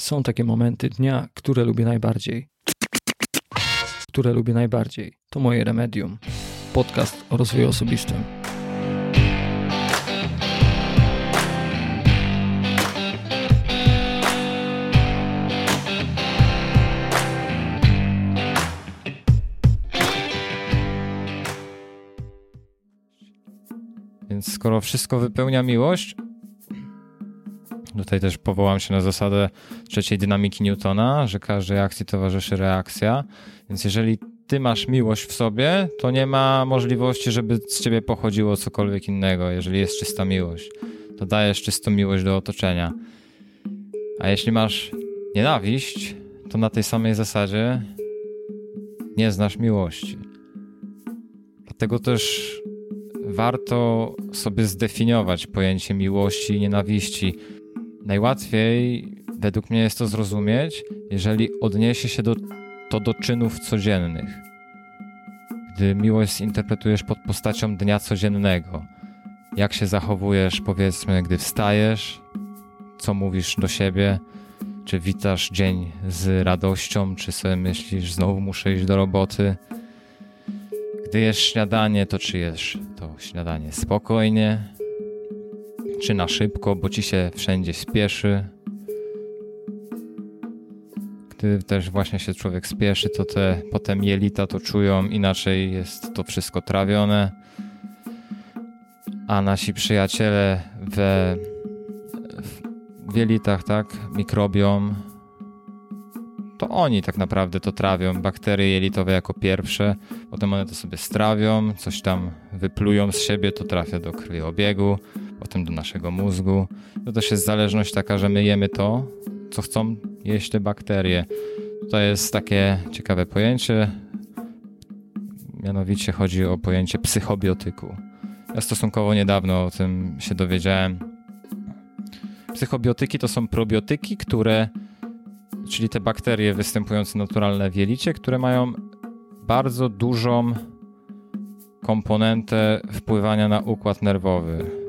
Są takie momenty dnia, które lubię najbardziej. Które lubię najbardziej. To moje remedium. Podcast o rozwoju osobistym. Więc skoro wszystko wypełnia miłość, tutaj też powołam się na zasadę trzeciej dynamiki Newtona, że każdej akcji towarzyszy reakcja. Więc jeżeli ty masz miłość w sobie, to nie ma możliwości, żeby z ciebie pochodziło cokolwiek innego, jeżeli jest czysta miłość. To dajesz czystą miłość do otoczenia. A jeśli masz nienawiść, to na tej samej zasadzie nie znasz miłości. Dlatego też warto sobie zdefiniować pojęcie miłości i nienawiści. Najłatwiej według mnie jest to zrozumieć, jeżeli odniesie się do, to do czynów codziennych. Gdy miłość interpretujesz pod postacią dnia codziennego. Jak się zachowujesz, powiedzmy, gdy wstajesz, co mówisz do siebie, czy witasz dzień z radością, czy sobie myślisz, znowu muszę iść do roboty. Gdy jesz śniadanie, to czy jesz to śniadanie spokojnie, czy na szybko, bo ci się wszędzie spieszy. Gdy też właśnie się człowiek spieszy, to te potem jelita to czują, inaczej jest to wszystko trawione. A nasi przyjaciele we w jelitach, tak, mikrobiom, to oni tak naprawdę to trawią. Bakterie jelitowe jako pierwsze, potem one to sobie strawią, coś tam wyplują z siebie, to trafia do krwiobiegu, potem do naszego mózgu. To też jest zależność taka, że my jemy to, co chcą jeść te bakterie. To jest takie ciekawe pojęcie, mianowicie chodzi o pojęcie psychobiotyku. Ja stosunkowo niedawno o tym się dowiedziałem. Psychobiotyki to są probiotyki, które czyli te bakterie występujące naturalne w jelicie, które mają bardzo dużą komponentę wpływania na układ nerwowy.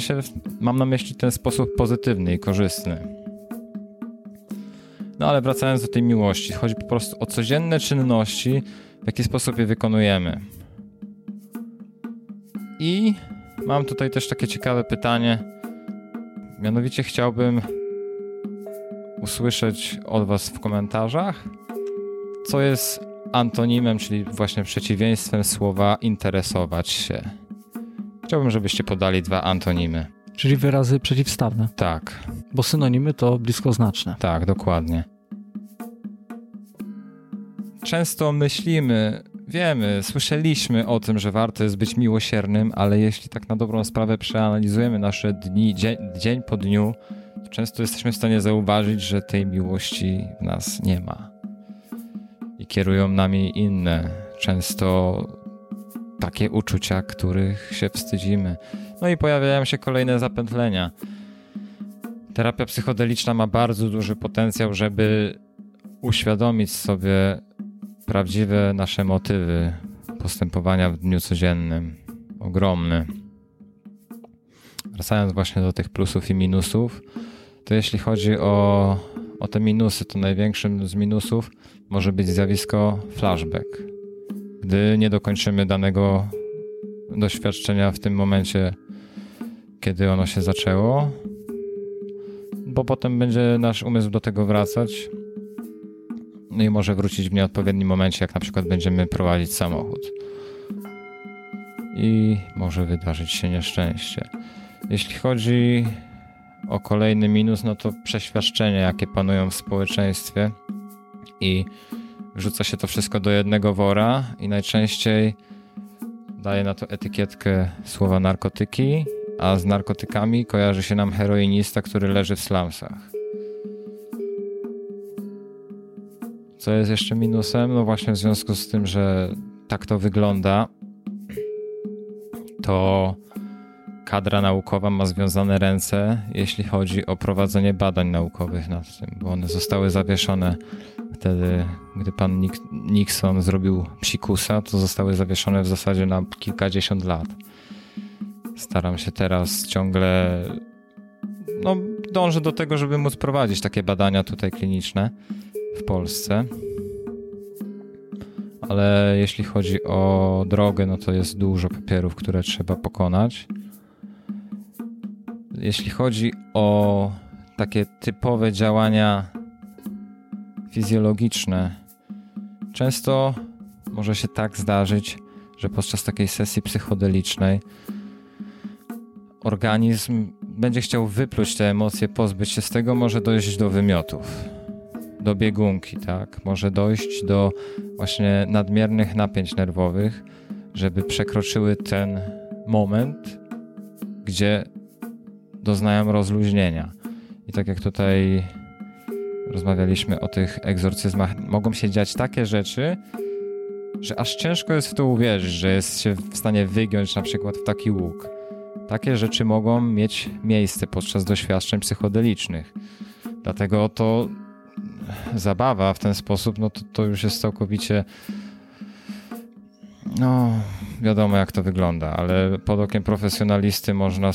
Sensie mam na myśli ten sposób pozytywny i korzystny. No ale wracając do tej miłości, chodzi po prostu o codzienne czynności, w jaki sposób je wykonujemy. I mam tutaj też takie ciekawe pytanie. Mianowicie chciałbym usłyszeć od Was w komentarzach, co jest antonimem, czyli właśnie przeciwieństwem słowa interesować się. Chciałbym, żebyście podali dwa antonimy. Czyli wyrazy przeciwstawne. Tak. Bo synonimy to bliskoznaczne. Tak, dokładnie. Często myślimy, wiemy, słyszeliśmy o tym, że warto jest być miłosiernym, ale jeśli tak na dobrą sprawę przeanalizujemy nasze dni, dzień, dzień po dniu, często jesteśmy w stanie zauważyć, że tej miłości w nas nie ma. I kierują nami inne, często takie uczucia, których się wstydzimy. No i pojawiają się kolejne zapętlenia. Terapia psychodeliczna ma bardzo duży potencjał, żeby uświadomić sobie prawdziwe nasze motywy postępowania w dniu codziennym. Ogromny. Wracając właśnie do tych plusów i minusów, to jeśli chodzi o, o te minusy, to największym z minusów może być zjawisko flashback. Gdy nie dokończymy danego doświadczenia w tym momencie, kiedy ono się zaczęło, bo potem będzie nasz umysł do tego wracać no i może wrócić w nieodpowiednim momencie, jak na przykład będziemy prowadzić samochód. I może wydarzyć się nieszczęście. Jeśli chodzi o kolejny minus, no to przeświadczenia, jakie panują w społeczeństwie i wrzuca się to wszystko do jednego wora i najczęściej daje na to etykietkę słowa narkotyki, a z narkotykami kojarzy się nam heroinista, który leży w slumsach. Co jest jeszcze minusem? No właśnie w związku z tym, że tak to wygląda, to kadra naukowa ma związane ręce, jeśli chodzi o prowadzenie badań naukowych nad tym, bo one zostały zawieszone wtedy, gdy pan Nixon zrobił psikusa, to zostały zawieszone w zasadzie na kilkadziesiąt lat. Staram się teraz ciągle no, dążę do tego, żeby móc prowadzić takie badania tutaj kliniczne w Polsce. Ale jeśli chodzi o drogę, no to jest dużo papierów, które trzeba pokonać. Jeśli chodzi o takie typowe działania fizjologiczne, często może się tak zdarzyć, że podczas takiej sesji psychodelicznej organizm będzie chciał wypluć te emocje, pozbyć się z tego, może dojść do wymiotów, do biegunki, tak? Może dojść do właśnie nadmiernych napięć nerwowych, żeby przekroczyły ten moment, gdzie doznają rozluźnienia. I tak jak tutaj rozmawialiśmy o tych egzorcyzmach, mogą się dziać takie rzeczy, że aż ciężko jest w to uwierzyć, że jest się w stanie wygiąć na przykład w taki łuk. Takie rzeczy mogą mieć miejsce podczas doświadczeń psychodelicznych. Dlatego to zabawa w ten sposób, no to, to już jest całkowicie no, wiadomo jak to wygląda, ale pod okiem profesjonalisty można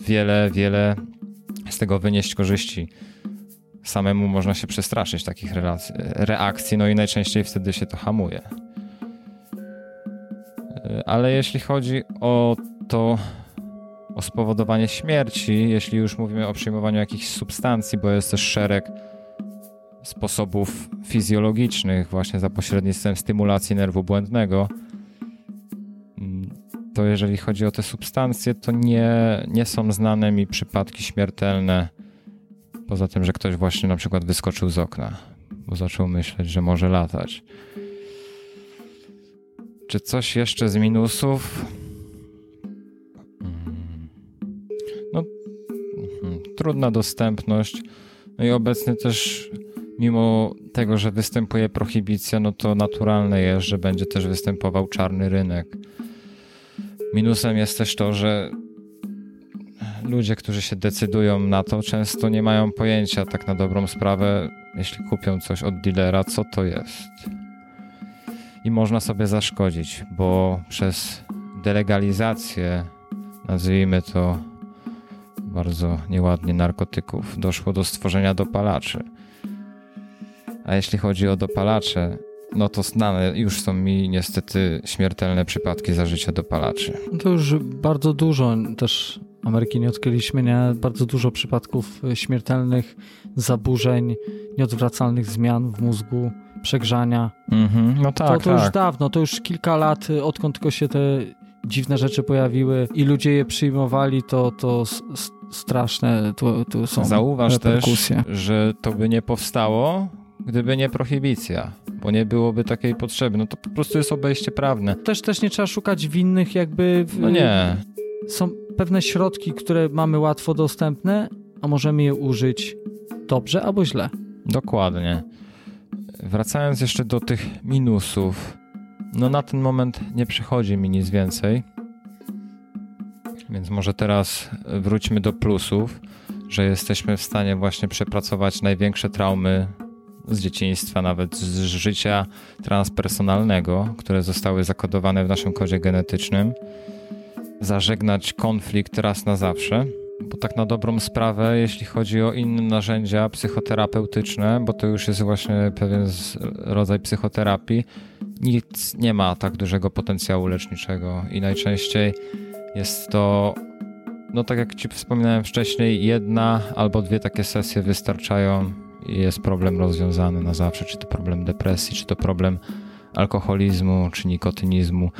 wiele, wiele z tego wynieść korzyści. Samemu można się przestraszyć takich reakcji, no i najczęściej wtedy się to hamuje. Ale jeśli chodzi o to, o spowodowanie śmierci, jeśli już mówimy o przyjmowaniu jakichś substancji, bo jest też szereg sposobów fizjologicznych, właśnie za pośrednictwem stymulacji nerwu błędnego, to jeżeli chodzi o te substancje, to nie, nie są znane mi przypadki śmiertelne. Poza tym, że ktoś właśnie na przykład wyskoczył z okna, bo zaczął myśleć, że może latać. Czy coś jeszcze z minusów? Hmm. No, hmm, trudna dostępność. No i obecny też, mimo tego, że występuje prohibicja, no to naturalne jest, że będzie też występował czarny rynek. Minusem jest też to, że ludzie, którzy się decydują na to, często nie mają pojęcia tak na dobrą sprawę, jeśli kupią coś od dealera, co to jest. I można sobie zaszkodzić, bo przez delegalizację, nazwijmy to bardzo nieładnie, narkotyków, doszło do stworzenia dopalaczy. A jeśli chodzi o dopalacze, no to znane już są mi niestety śmiertelne przypadki zażycia dopalaczy. To już bardzo dużo też Ameryki nie odkryliśmy, nie? Bardzo dużo przypadków śmiertelnych zaburzeń, nieodwracalnych zmian w mózgu, przegrzania. Mm-hmm, no tak, to, to tak. już dawno, to już kilka lat, odkąd tylko się te dziwne rzeczy pojawiły i ludzie je przyjmowali, to, to straszne tu, tu są Zauważ też, że to by nie powstało, gdyby nie prohibicja, bo nie byłoby takiej potrzeby. No to po prostu jest obejście prawne. Też, też nie trzeba szukać winnych jakby... W... No nie. Są pewne środki, które mamy łatwo dostępne, a możemy je użyć dobrze albo źle. Dokładnie. Wracając jeszcze do tych minusów, no na ten moment nie przychodzi mi nic więcej. Więc może teraz wróćmy do plusów, że jesteśmy w stanie właśnie przepracować największe traumy z dzieciństwa, nawet z życia transpersonalnego, które zostały zakodowane w naszym kodzie genetycznym, zażegnać konflikt raz na zawsze. Bo tak na dobrą sprawę, jeśli chodzi o inne narzędzia psychoterapeutyczne, bo to już jest właśnie pewien rodzaj psychoterapii, nic nie ma tak dużego potencjału leczniczego i najczęściej jest to, no tak jak Ci wspominałem wcześniej, jedna albo dwie takie sesje wystarczają jest problem rozwiązany na zawsze, czy to problem depresji, czy to problem alkoholizmu, czy nikotynizmu.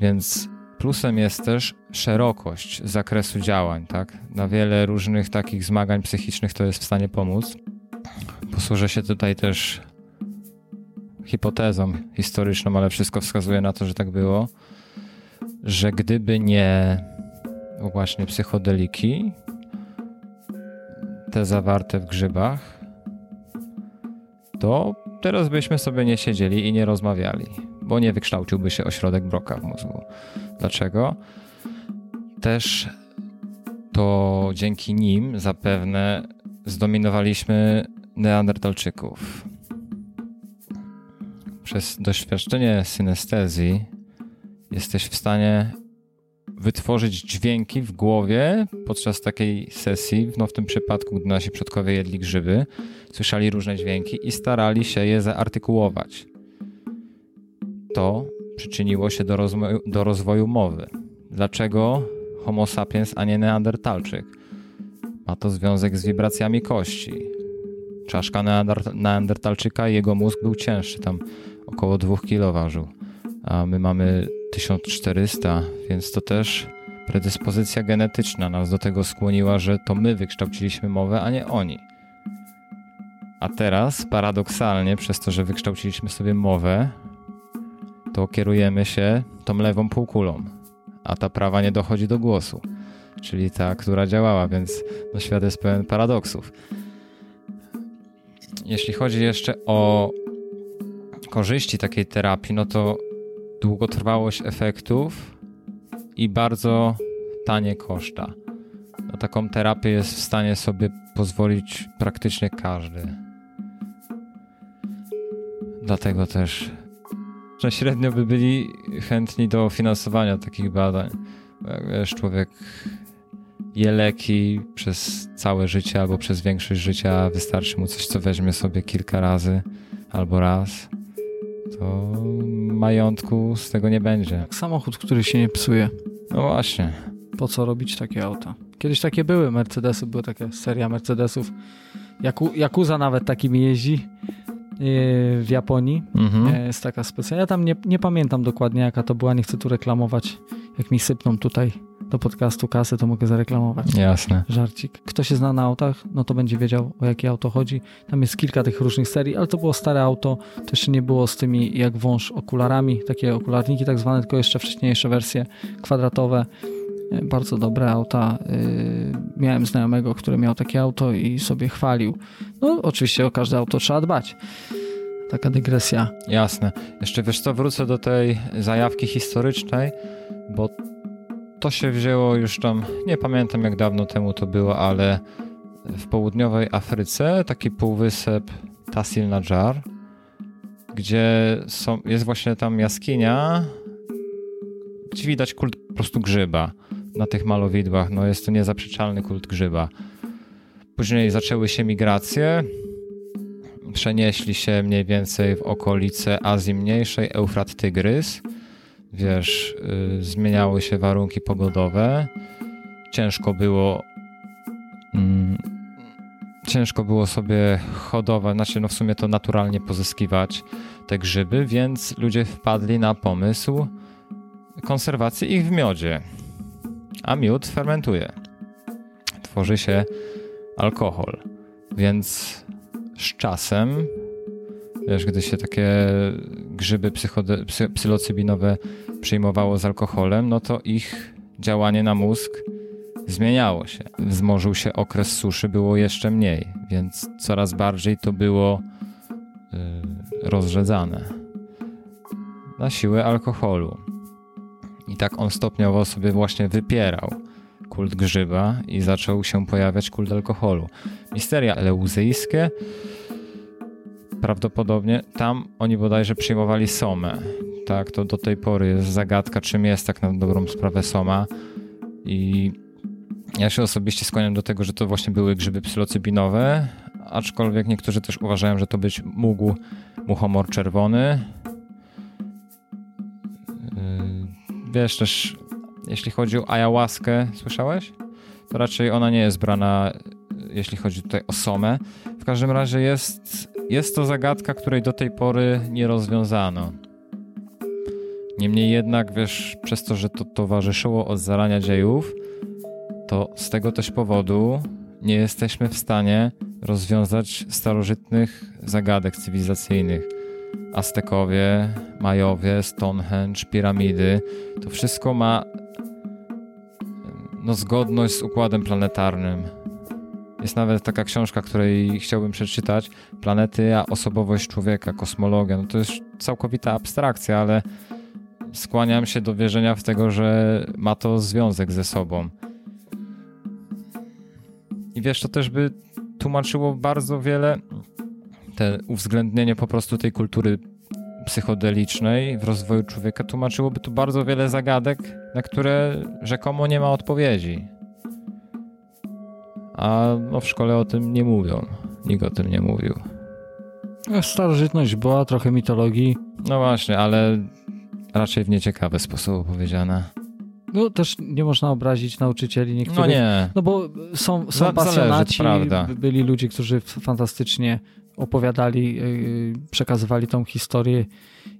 Więc plusem jest też szerokość zakresu działań, tak? Na wiele różnych takich zmagań psychicznych to jest w stanie pomóc. Posłużę się tutaj też hipotezą historyczną, ale wszystko wskazuje na to, że tak było, że gdyby nie właśnie psychodeliki, te zawarte w grzybach, to teraz byśmy sobie nie siedzieli i nie rozmawiali, bo nie wykształciłby się ośrodek Broca w mózgu. Dlaczego? Też to dzięki nim zapewne zdominowaliśmy Neandertalczyków. Przez doświadczenie synestezji jesteś w stanie wytworzyć dźwięki w głowie podczas takiej sesji, no w tym przypadku, gdy nasi przodkowie jedli grzyby, słyszeli różne dźwięki i starali się je zaartykułować. To przyczyniło się do rozwoju, do rozwoju mowy. Dlaczego Homo sapiens, a nie Neandertalczyk? Ma to związek z wibracjami kości. Czaszka Neandertalczyka i jego mózg był cięższy, tam około 2 kg ważył, a my mamy 1400, więc to też predyspozycja genetyczna nas do tego skłoniła, że to my wykształciliśmy mowę, a nie oni. A teraz, paradoksalnie, przez to, że wykształciliśmy sobie mowę, to kierujemy się tą lewą półkulą, a ta prawa nie dochodzi do głosu, czyli ta, która działała, więc no, świat jest pełen paradoksów. Jeśli chodzi jeszcze o korzyści takiej terapii, no to długotrwałość efektów i bardzo tanie koszta. Na taką terapię jest w stanie sobie pozwolić praktycznie każdy. Dlatego też że średnio by byli chętni do finansowania takich badań. Wiesz, człowiek je leki przez całe życie albo przez większość życia, wystarczy mu coś, co weźmie sobie kilka razy albo raz, to majątku z tego nie będzie. Samochód, który się nie psuje. No właśnie. Po co robić takie auta? Kiedyś takie były Mercedesy, była taka seria Mercedesów. Jaku, Jakuza nawet takimi jeździ w Japonii. Mhm. E, jest taka specjalna. Ja tam nie, nie pamiętam dokładnie jaka to była, nie chcę tu reklamować. Jak mi sypną tutaj do podcastu kasy, to mogę zareklamować. Jasne. Żarcik. Kto się zna na autach, no to będzie wiedział o jakie auto chodzi. Tam jest kilka tych różnych serii, ale to było stare auto. To jeszcze nie było z tymi jak wąż okularami, takie okularniki tak zwane, tylko jeszcze wcześniejsze wersje kwadratowe. E, bardzo dobre auta. E, miałem znajomego, który miał takie auto i sobie chwalił. No, oczywiście o każde auto trzeba dbać. Taka dygresja. Jasne. Jeszcze wiesz co, wrócę do tej zajawki historycznej, bo to się wzięło już tam, nie pamiętam jak dawno temu to było, ale w południowej Afryce taki półwysep Tasil Najar, gdzie są, jest właśnie tam jaskinia, gdzie widać kult po prostu grzyba na tych malowidłach. No jest to niezaprzeczalny kult grzyba. Później zaczęły się migracje. Przenieśli się mniej więcej w okolice Azji Mniejszej, Eufrat Tygrys. Wiesz, yy, zmieniały się warunki pogodowe. Ciężko było. Mm, ciężko było sobie hodować, znaczy no w sumie to naturalnie pozyskiwać te grzyby, więc ludzie wpadli na pomysł konserwacji ich w miodzie a miód fermentuje. Tworzy się alkohol. Więc z czasem, wiesz, gdy się takie grzyby psychode, psy, psylocybinowe przyjmowało z alkoholem, no to ich działanie na mózg zmieniało się. Wzmożył się okres suszy, było jeszcze mniej, więc coraz bardziej to było yy, rozrzedzane na siłę alkoholu. I tak on stopniowo sobie właśnie wypierał kult grzyba i zaczął się pojawiać kult alkoholu. Misteria eleuzyjskie prawdopodobnie tam oni bodajże przyjmowali somę. Tak, to do tej pory jest zagadka, czym jest tak na dobrą sprawę soma. I ja się osobiście skłaniam do tego, że to właśnie były grzyby psylocybinowe, aczkolwiek niektórzy też uważają, że to być mógł muchomor czerwony, wiesz też, jeśli chodzi o ayahuaskę, słyszałeś? To raczej ona nie jest brana, jeśli chodzi tutaj o somę. W każdym razie jest, jest to zagadka, której do tej pory nie rozwiązano. Niemniej jednak, wiesz, przez to, że to towarzyszyło od zarania dziejów, to z tego też powodu nie jesteśmy w stanie rozwiązać starożytnych zagadek cywilizacyjnych Aztekowie, Majowie, Stonehenge, piramidy, to wszystko ma no, zgodność z układem planetarnym. Jest nawet taka książka, której chciałbym przeczytać, Planety, a osobowość człowieka, kosmologia. No to jest całkowita abstrakcja, ale skłaniam się do wierzenia w tego, że ma to związek ze sobą. I wiesz, to też by tłumaczyło bardzo wiele te uwzględnienie po prostu tej kultury psychodelicznej w rozwoju człowieka tłumaczyłoby tu bardzo wiele zagadek, na które rzekomo nie ma odpowiedzi. A no, w szkole o tym nie mówią. Nikt o tym nie mówił. Starożytność była, trochę mitologii. No właśnie, ale raczej w nieciekawy sposób opowiedziana. No też nie można obrazić nauczycieli niektórych. No nie. No bo są, są pasjonaci, prawda. by- byli ludzie, którzy fantastycznie opowiadali, yy, przekazywali tą historię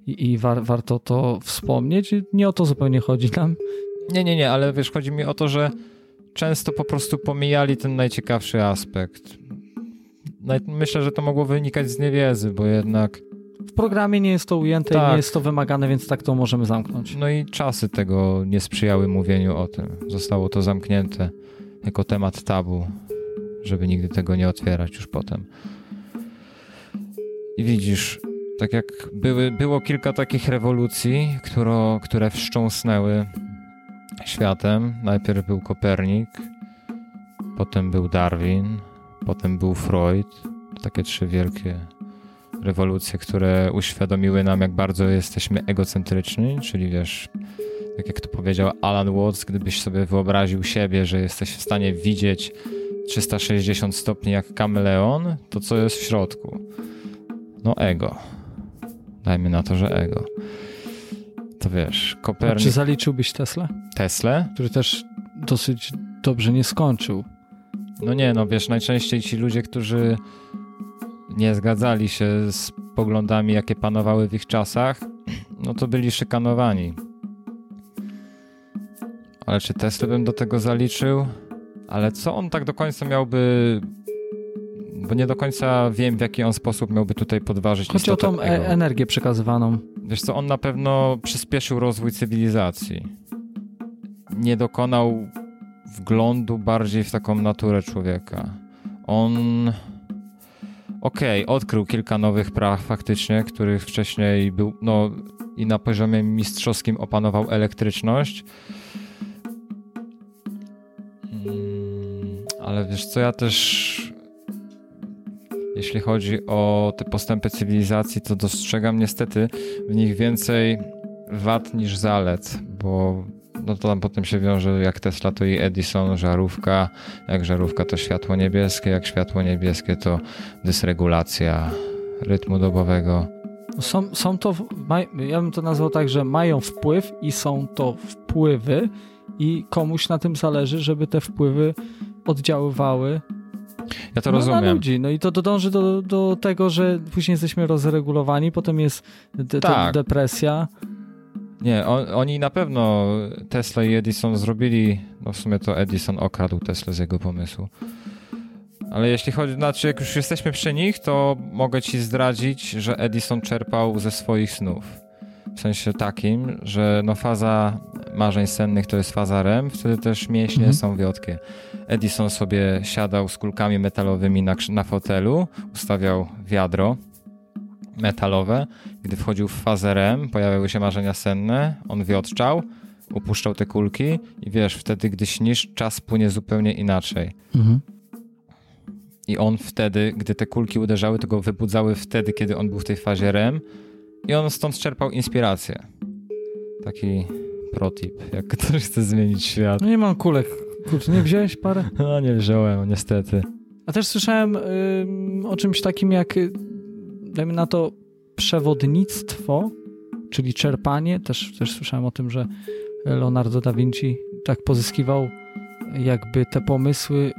i, i war, warto to wspomnieć. Nie o to zupełnie chodzi nam. Nie, nie, nie, ale wiesz, chodzi mi o to, że często po prostu pomijali ten najciekawszy aspekt. Myślę, że to mogło wynikać z niewiedzy, bo jednak W programie nie jest to ujęte i Tak. nie jest to wymagane, więc tak to możemy zamknąć. no i czasy tego nie sprzyjały mówieniu o tym. Zostało to zamknięte jako temat tabu, żeby nigdy tego nie otwierać już potem. I widzisz, tak jak były, było kilka takich rewolucji, któro, które wstrząsnęły światem. Najpierw był Kopernik, potem był Darwin, potem był Freud. Takie trzy wielkie rewolucje, które uświadomiły nam, jak bardzo jesteśmy egocentryczni, czyli wiesz, tak jak to powiedział Alan Watts, gdybyś sobie wyobraził siebie, że jesteś w stanie widzieć 360 stopni jak kameleon, to co jest w środku? No ego. Dajmy na to, że ego. To wiesz, A Kopernik, czy zaliczyłbyś Tesla, Tesla? który też dosyć dobrze nie skończył? No nie, no wiesz, najczęściej ci ludzie, którzy nie zgadzali się z poglądami, jakie panowały w ich czasach, no to byli szykanowani. Ale czy Tesla bym do tego zaliczył? Ale co on tak do końca miałby... Bo nie do końca wiem, w jaki on sposób miałby tutaj podważyć Chodzi o tą e- energię przekazywaną. Wiesz co, on na pewno przyspieszył rozwój cywilizacji. Nie dokonał wglądu bardziej w taką naturę człowieka. On. Okej, odkrył kilka nowych praw faktycznie, których wcześniej był, no i na poziomie mistrzowskim opanował elektryczność. Mm, Ale wiesz co, ja też jeśli chodzi o te postępy cywilizacji, to dostrzegam niestety w nich więcej wad niż zalet, bo no to tam potem się wiąże jak Tesla to i Edison, żarówka, jak żarówka to światło niebieskie, jak światło niebieskie to dysregulacja rytmu dobowego. Są, są to, ja bym to nazwał tak, że mają wpływ i są to wpływy i komuś na tym zależy, żeby te wpływy oddziaływały Ja to no, na rozumiem. ludzi. No i to, to dąży do, do tego, że później jesteśmy rozregulowani, potem jest de, Tak. de, depresja. Nie, on, oni na pewno Tesla i Edison zrobili, no w sumie to Edison okradł Tesla z jego pomysłu. Ale jeśli chodzi, znaczy jak już jesteśmy przy nich, to mogę ci zdradzić, że Edison czerpał ze swoich snów. W sensie takim, że no faza marzeń sennych to jest faza REM, wtedy też mięśnie Mhm. są wiotkie. Edison sobie siadał z kulkami metalowymi na, na fotelu, ustawiał wiadro metalowe. Gdy wchodził w fazę REM, pojawiały się marzenia senne, on wiotczał, upuszczał te kulki i wiesz, wtedy gdy śnisz, czas płynie zupełnie inaczej. Mhm. I on wtedy, gdy te kulki uderzały, to go wybudzały wtedy, kiedy on był w tej fazie REM i on stąd czerpał inspirację. Taki protip, jak ktoś chce zmienić świat. No nie mam kulek. Kurczę, nie wziąłeś parę? No nie wziąłem, niestety. A też słyszałem o czymś takim jak, y, dajmy na to, przewodnictwo, czyli czerpanie. Też, też słyszałem o tym, że Leonardo da Vinci tak pozyskiwał jakby te pomysły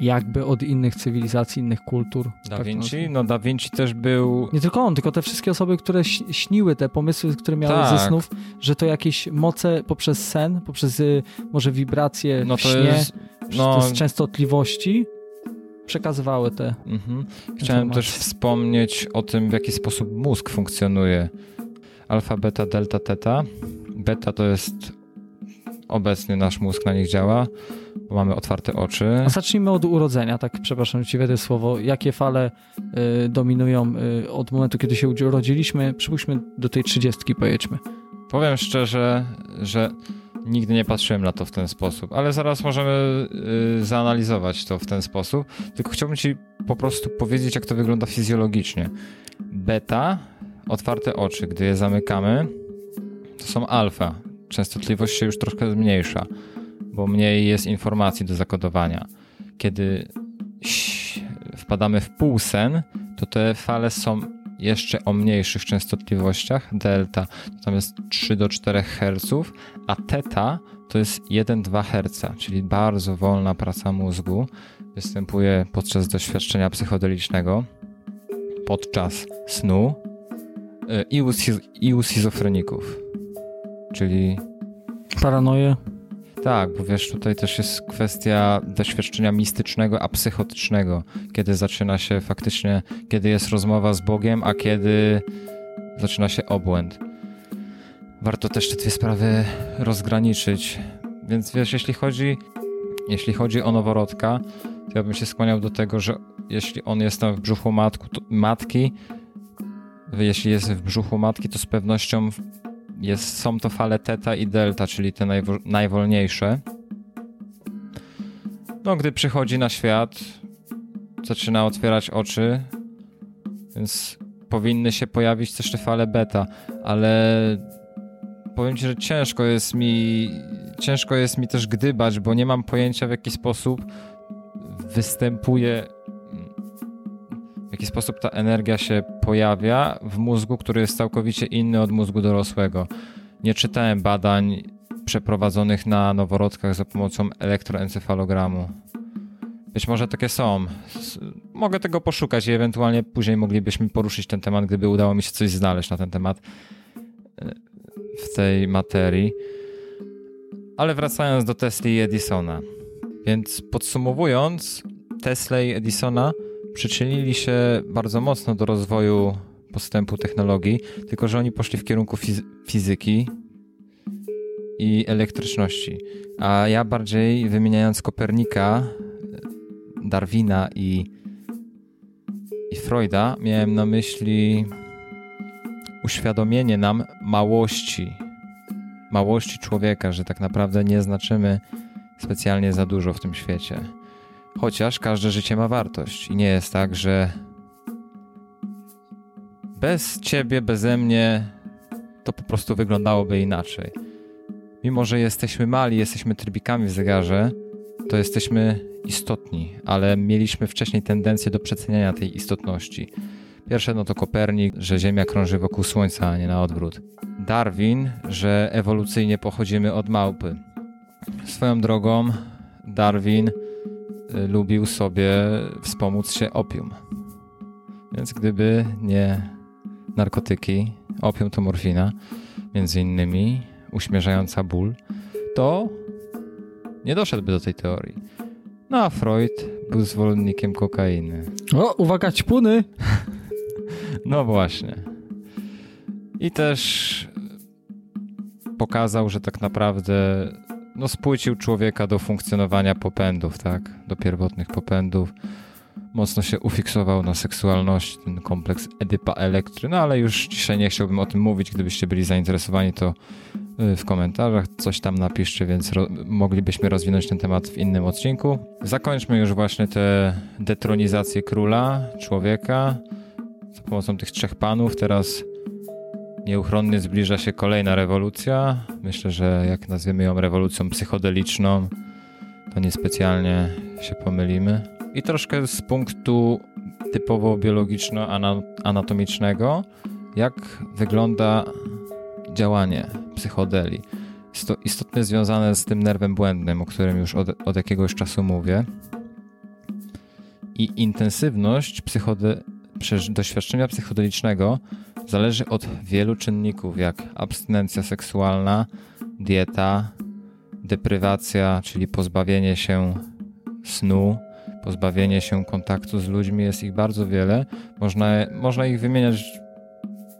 jakby od innych cywilizacji, innych kultur. Da Tak Vinci? No Da Vinci też był... Nie tylko on, tylko te wszystkie osoby, które śniły te pomysły, które miały Tak. ze snów, że to jakieś moce poprzez sen, poprzez y, może wibracje No w to śnie, jest... No, to z częstotliwości przekazywały te Mhm. Chciałem też wspomnieć o tym, w jaki sposób mózg funkcjonuje. Alfa, beta, delta, teta. Beta to jest obecny nasz mózg, na nich działa, bo mamy otwarte oczy. A zacznijmy od urodzenia, tak przepraszam, ci wejdę słowo. Jakie fale y, dominują y, od momentu, kiedy się urodziliśmy? Przypuśćmy do tej trzydziestki, pojedźmy. Powiem szczerze, że nigdy nie patrzyłem na to w ten sposób, ale zaraz możemy y, zanalizować to w ten sposób. Tylko chciałbym ci po prostu powiedzieć, jak to wygląda fizjologicznie. Beta otwarte oczy, gdy je zamykamy, to są alfa. Częstotliwość się już troszkę zmniejsza, bo mniej jest informacji do zakodowania. Kiedy wpadamy w półsen, to te fale są jeszcze o mniejszych częstotliwościach. Delta to tam jest 3 do 4 Hz, a teta to jest 1-2 Hz, czyli bardzo wolna praca mózgu. Występuje podczas doświadczenia psychodelicznego, podczas snu y, i u, i u schizofreników, czyli paranoję. Tak, bo wiesz, tutaj też jest kwestia doświadczenia mistycznego, a psychotycznego, kiedy zaczyna się faktycznie, kiedy jest rozmowa z Bogiem, a kiedy zaczyna się obłęd. Warto też te dwie sprawy rozgraniczyć. Więc wiesz, jeśli chodzi, jeśli chodzi o noworodka, to ja bym się skłaniał do tego, że jeśli on jest tam w brzuchu matku, matki, jeśli jest w brzuchu matki, to z pewnością jest, są to fale teta i delta, czyli te najwo, najwolniejsze. No, gdy przychodzi na świat, zaczyna otwierać oczy, więc powinny się pojawić też te fale beta, ale powiem ci, że ciężko jest mi ciężko jest mi też gdybać, bo nie mam pojęcia w jaki sposób występuje jaki sposób ta energia się pojawia w mózgu, który jest całkowicie inny od mózgu dorosłego. Nie czytałem badań przeprowadzonych na noworodkach za pomocą elektroencefalogramu. Być może takie są. Mogę tego poszukać i ewentualnie później moglibyśmy poruszyć ten temat, gdyby udało mi się coś znaleźć na ten temat e, w tej materii. Ale wracając do Tesla i Edisona. Więc podsumowując, Tesla i Edisona przyczynili się bardzo mocno do rozwoju postępu technologii, tylko że oni poszli w kierunku fizy fizyki i elektryczności. A ja bardziej wymieniając Kopernika, Darwina i, i Freuda, miałem na myśli uświadomienie nam małości, małości człowieka, że tak naprawdę nie znaczymy specjalnie za dużo w tym świecie. Chociaż każde życie ma wartość i nie jest tak, że bez ciebie, beze mnie to po prostu wyglądałoby inaczej. Mimo, że jesteśmy mali, jesteśmy trybikami w zegarze, to jesteśmy istotni, ale mieliśmy wcześniej tendencję do przeceniania tej istotności. Pierwsze no to Kopernik, że Ziemia krąży wokół Słońca, a nie na odwrót. Darwin, że ewolucyjnie pochodzimy od małpy. Swoją drogą, Darwin lubił sobie wspomóc się opium. Więc gdyby nie narkotyki, opium to morfina, między innymi uśmierzająca ból, to nie doszedłby do tej teorii. No a Freud był zwolennikiem kokainy. O, uwaga, ćpuny! no właśnie. I też pokazał, że tak naprawdę no, spłycił człowieka do funkcjonowania popędów, tak? Do pierwotnych popędów. Mocno się ufiksował na seksualności, ten kompleks Edypa Elektry, no ale już dzisiaj nie chciałbym o tym mówić. Gdybyście byli zainteresowani, to y, w komentarzach coś tam napiszcie, więc ro moglibyśmy rozwinąć ten temat w innym odcinku. Zakończmy już właśnie tę detronizację króla, człowieka za pomocą tych trzech panów. Teraz Nieuchronnie zbliża się kolejna rewolucja. Myślę, że jak nazwiemy ją rewolucją psychodeliczną, to niespecjalnie się pomylimy. I troszkę z punktu typowo biologiczno-anatomicznego, jak wygląda działanie psychodeli. Jest to istotnie związane z tym nerwem błędnym, o którym już od, od jakiegoś czasu mówię. I intensywność psychode doświadczenia psychodelicznego zależy od wielu czynników, jak abstynencja seksualna, dieta, deprywacja, czyli pozbawienie się snu, pozbawienie się kontaktu z ludźmi, jest ich bardzo wiele. Można, można ich wymieniać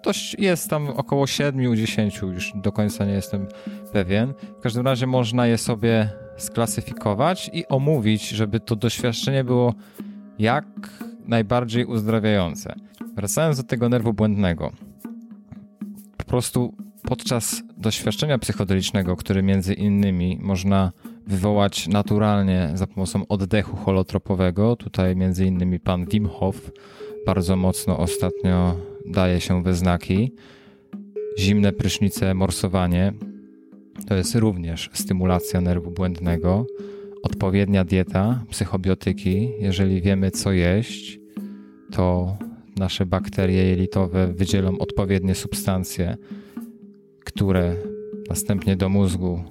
dość, jest tam około 7-10, już do końca nie jestem pewien. W każdym razie można je sobie sklasyfikować i omówić, żeby to doświadczenie było jak najbardziej uzdrawiające. Wracając do tego nerwu błędnego. Po prostu podczas doświadczenia psychodelicznego, który między innymi można wywołać naturalnie za pomocą oddechu holotropowego, tutaj między innymi pan Wim Hof bardzo mocno ostatnio daje się we znaki. Zimne prysznice, morsowanie to jest również stymulacja nerwu błędnego. Odpowiednia dieta, psychobiotyki. Jeżeli wiemy, co jeść, to nasze bakterie jelitowe wydzielą odpowiednie substancje, które następnie do mózgu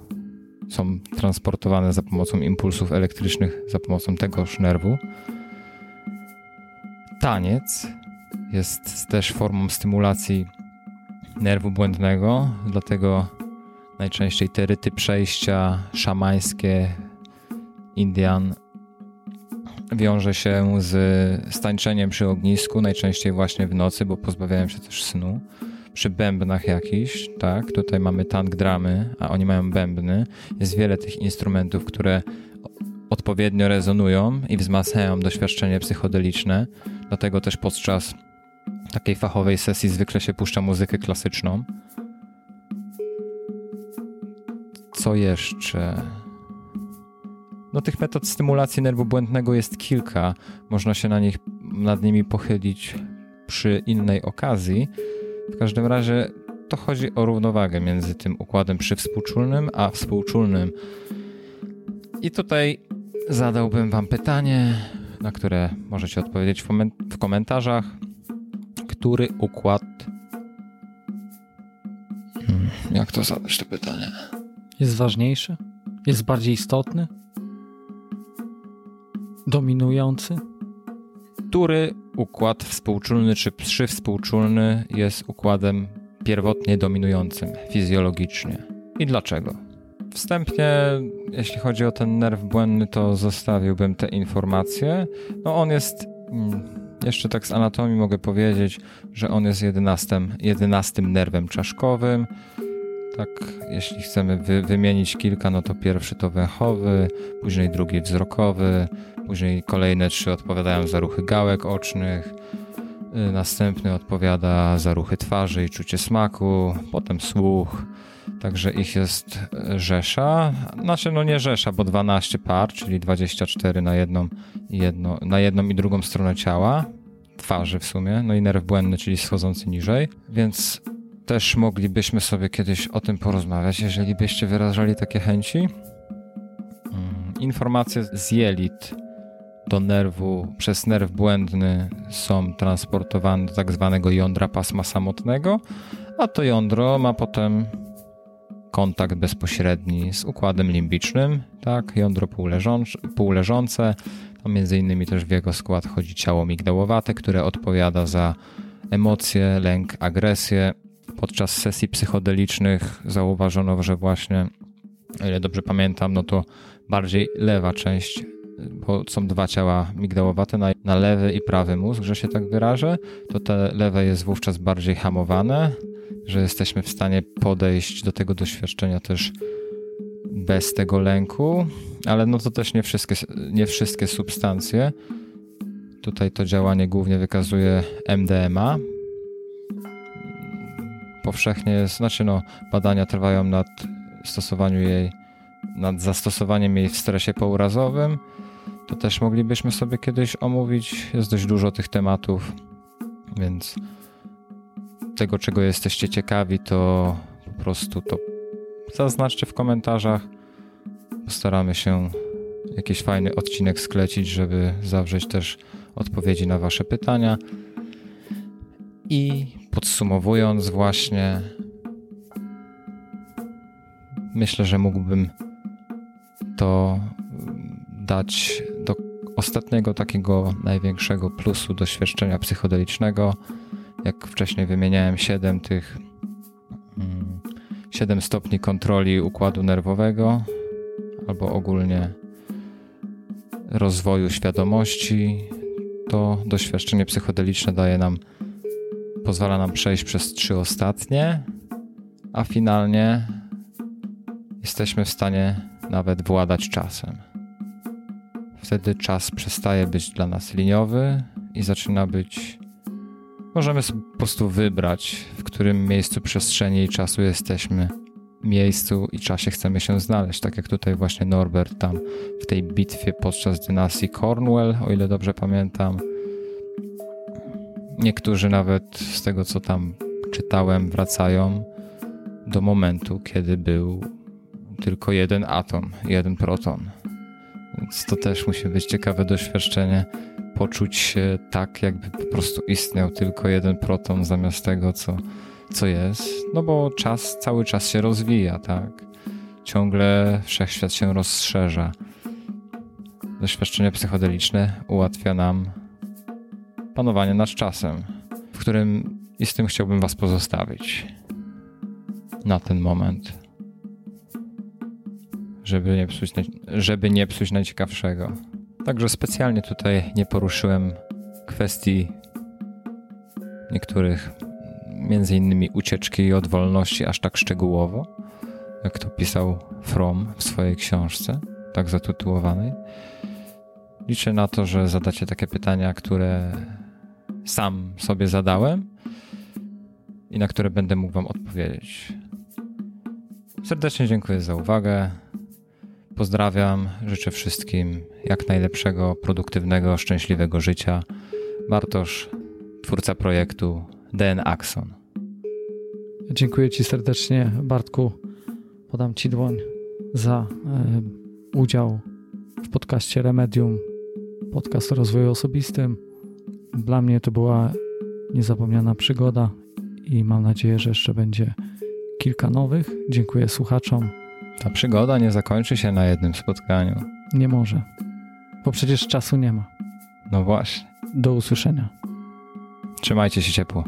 są transportowane za pomocą impulsów elektrycznych, za pomocą tegoż nerwu. Taniec jest też formą stymulacji nerwu błędnego, dlatego najczęściej te ryty przejścia szamańskie Indian wiąże się z stańczeniem przy ognisku, najczęściej właśnie w nocy, bo pozbawiają się też snu. Przy bębnach jakiś, tak, tutaj mamy tank dramy, a oni mają bębny. Jest wiele tych instrumentów, które odpowiednio rezonują i wzmacniają doświadczenie psychodeliczne. Dlatego też podczas takiej fachowej sesji zwykle się puszcza muzykę klasyczną. Co jeszcze? No tych metod stymulacji nerwu błędnego jest kilka. Można się na nich, nad nimi pochylić przy innej okazji. W każdym razie to chodzi o równowagę między tym układem przywspółczulnym a współczulnym. I tutaj zadałbym wam pytanie, na które możecie odpowiedzieć w komentarzach. Który układ... Hmm, jak to zadać to pytanie? Jest ważniejszy? Jest bardziej istotny? Dominujący? Który układ współczulny czy przywspółczulny jest układem pierwotnie dominującym fizjologicznie? I dlaczego? Wstępnie, jeśli chodzi o ten nerw błędny, to zostawiłbym te informacje. No on jest, mm, jeszcze tak z anatomii mogę powiedzieć, że on jest jedenastym, jedenastym nerwem czaszkowym. Tak, jeśli chcemy wy, wymienić kilka, no to pierwszy to węchowy, później drugi wzrokowy, później kolejne trzy odpowiadają za ruchy gałek ocznych, y, następny odpowiada za ruchy twarzy i czucie smaku, potem słuch, Także ich jest rzesza. Znaczy, no nie rzesza, bo 12 par, czyli 24 na jedną, jedno, na jedną i drugą stronę ciała, twarzy w sumie, no i nerw błędny, czyli schodzący niżej. Więc też moglibyśmy sobie kiedyś o tym porozmawiać, jeżeli byście wyrażali takie chęci. Mm, informacje z jelit do nerwu przez nerw błędny są transportowane do tak zwanego jądra pasma samotnego, a to jądro ma potem kontakt bezpośredni z układem limbicznym, tak, jądro półleżące, to między innymi też w jego skład chodzi ciało migdałowate, które odpowiada za emocje, lęk, agresję. Podczas sesji psychodelicznych zauważono, że właśnie, o ile dobrze pamiętam, no to bardziej lewa część, bo są dwa ciała migdałowate, na, na lewy i prawy mózg, że się tak wyrażę, to te lewe jest wówczas bardziej hamowane, że jesteśmy w stanie podejść do tego doświadczenia też bez tego lęku, ale no to też nie wszystkie, nie wszystkie substancje. Tutaj to działanie głównie wykazuje MDMA. Powszechnie jest, znaczy no, badania trwają nad stosowaniu jej, nad zastosowaniem jej w stresie pourazowym. To też moglibyśmy sobie kiedyś omówić. Jest dość dużo tych tematów, więc tego, czego jesteście ciekawi, to po prostu to zaznaczcie w komentarzach. Postaramy się jakiś fajny odcinek sklecić, żeby zawrzeć też odpowiedzi na Wasze pytania. I podsumowując, właśnie myślę, że mógłbym to dać ostatniego takiego największego plusu doświadczenia psychodelicznego jak wcześniej wymieniałem, 7 tych 7 mm, stopni kontroli układu nerwowego albo ogólnie rozwoju świadomości. To doświadczenie psychodeliczne daje nam, pozwala nam przejść przez trzy ostatnie, a finalnie jesteśmy w stanie nawet władać czasem. Wtedy czas przestaje być dla nas liniowy i zaczyna być Możemy po prostu wybrać, w którym miejscu przestrzeni i czasu jesteśmy, miejscu i czasie chcemy się znaleźć. Tak jak tutaj właśnie Norbert tam w tej bitwie podczas dynastii Cornwall, o ile dobrze pamiętam. niektórzy nawet z tego, co tam czytałem, wracają do momentu, kiedy był tylko jeden atom, jeden proton. Więc to też musi być ciekawe doświadczenie, poczuć się tak, jakby po prostu istniał tylko jeden proton zamiast tego, co, co jest. No bo czas cały czas się rozwija, tak? Ciągle wszechświat się rozszerza. Doświadczenie psychodeliczne ułatwia nam panowanie nad czasem, w którym i z tym chciałbym Was pozostawić na ten moment żeby nie psuć, żeby nie psuć najciekawszego. Także specjalnie tutaj nie poruszyłem kwestii niektórych, między innymi ucieczki od wolności aż tak szczegółowo, jak to pisał From w swojej książce, tak zatytułowanej. Liczę na to, że zadacie takie pytania, które sam sobie zadałem i na które będę mógł Wam odpowiedzieć. Serdecznie dziękuję za uwagę. Pozdrawiam, życzę wszystkim jak najlepszego, produktywnego, szczęśliwego życia. Bartosz, twórca projektu DN Axon. Dziękuję Ci serdecznie, Bartku. Podam Ci dłoń za e, udział w podcaście Remedium, podcast o rozwoju osobistym. Dla mnie to była niezapomniana przygoda i mam nadzieję, że jeszcze będzie kilka nowych. Dziękuję słuchaczom. Ta przygoda nie zakończy się na jednym spotkaniu. Nie może, bo przecież czasu nie ma. No właśnie. Do usłyszenia. Trzymajcie się ciepło.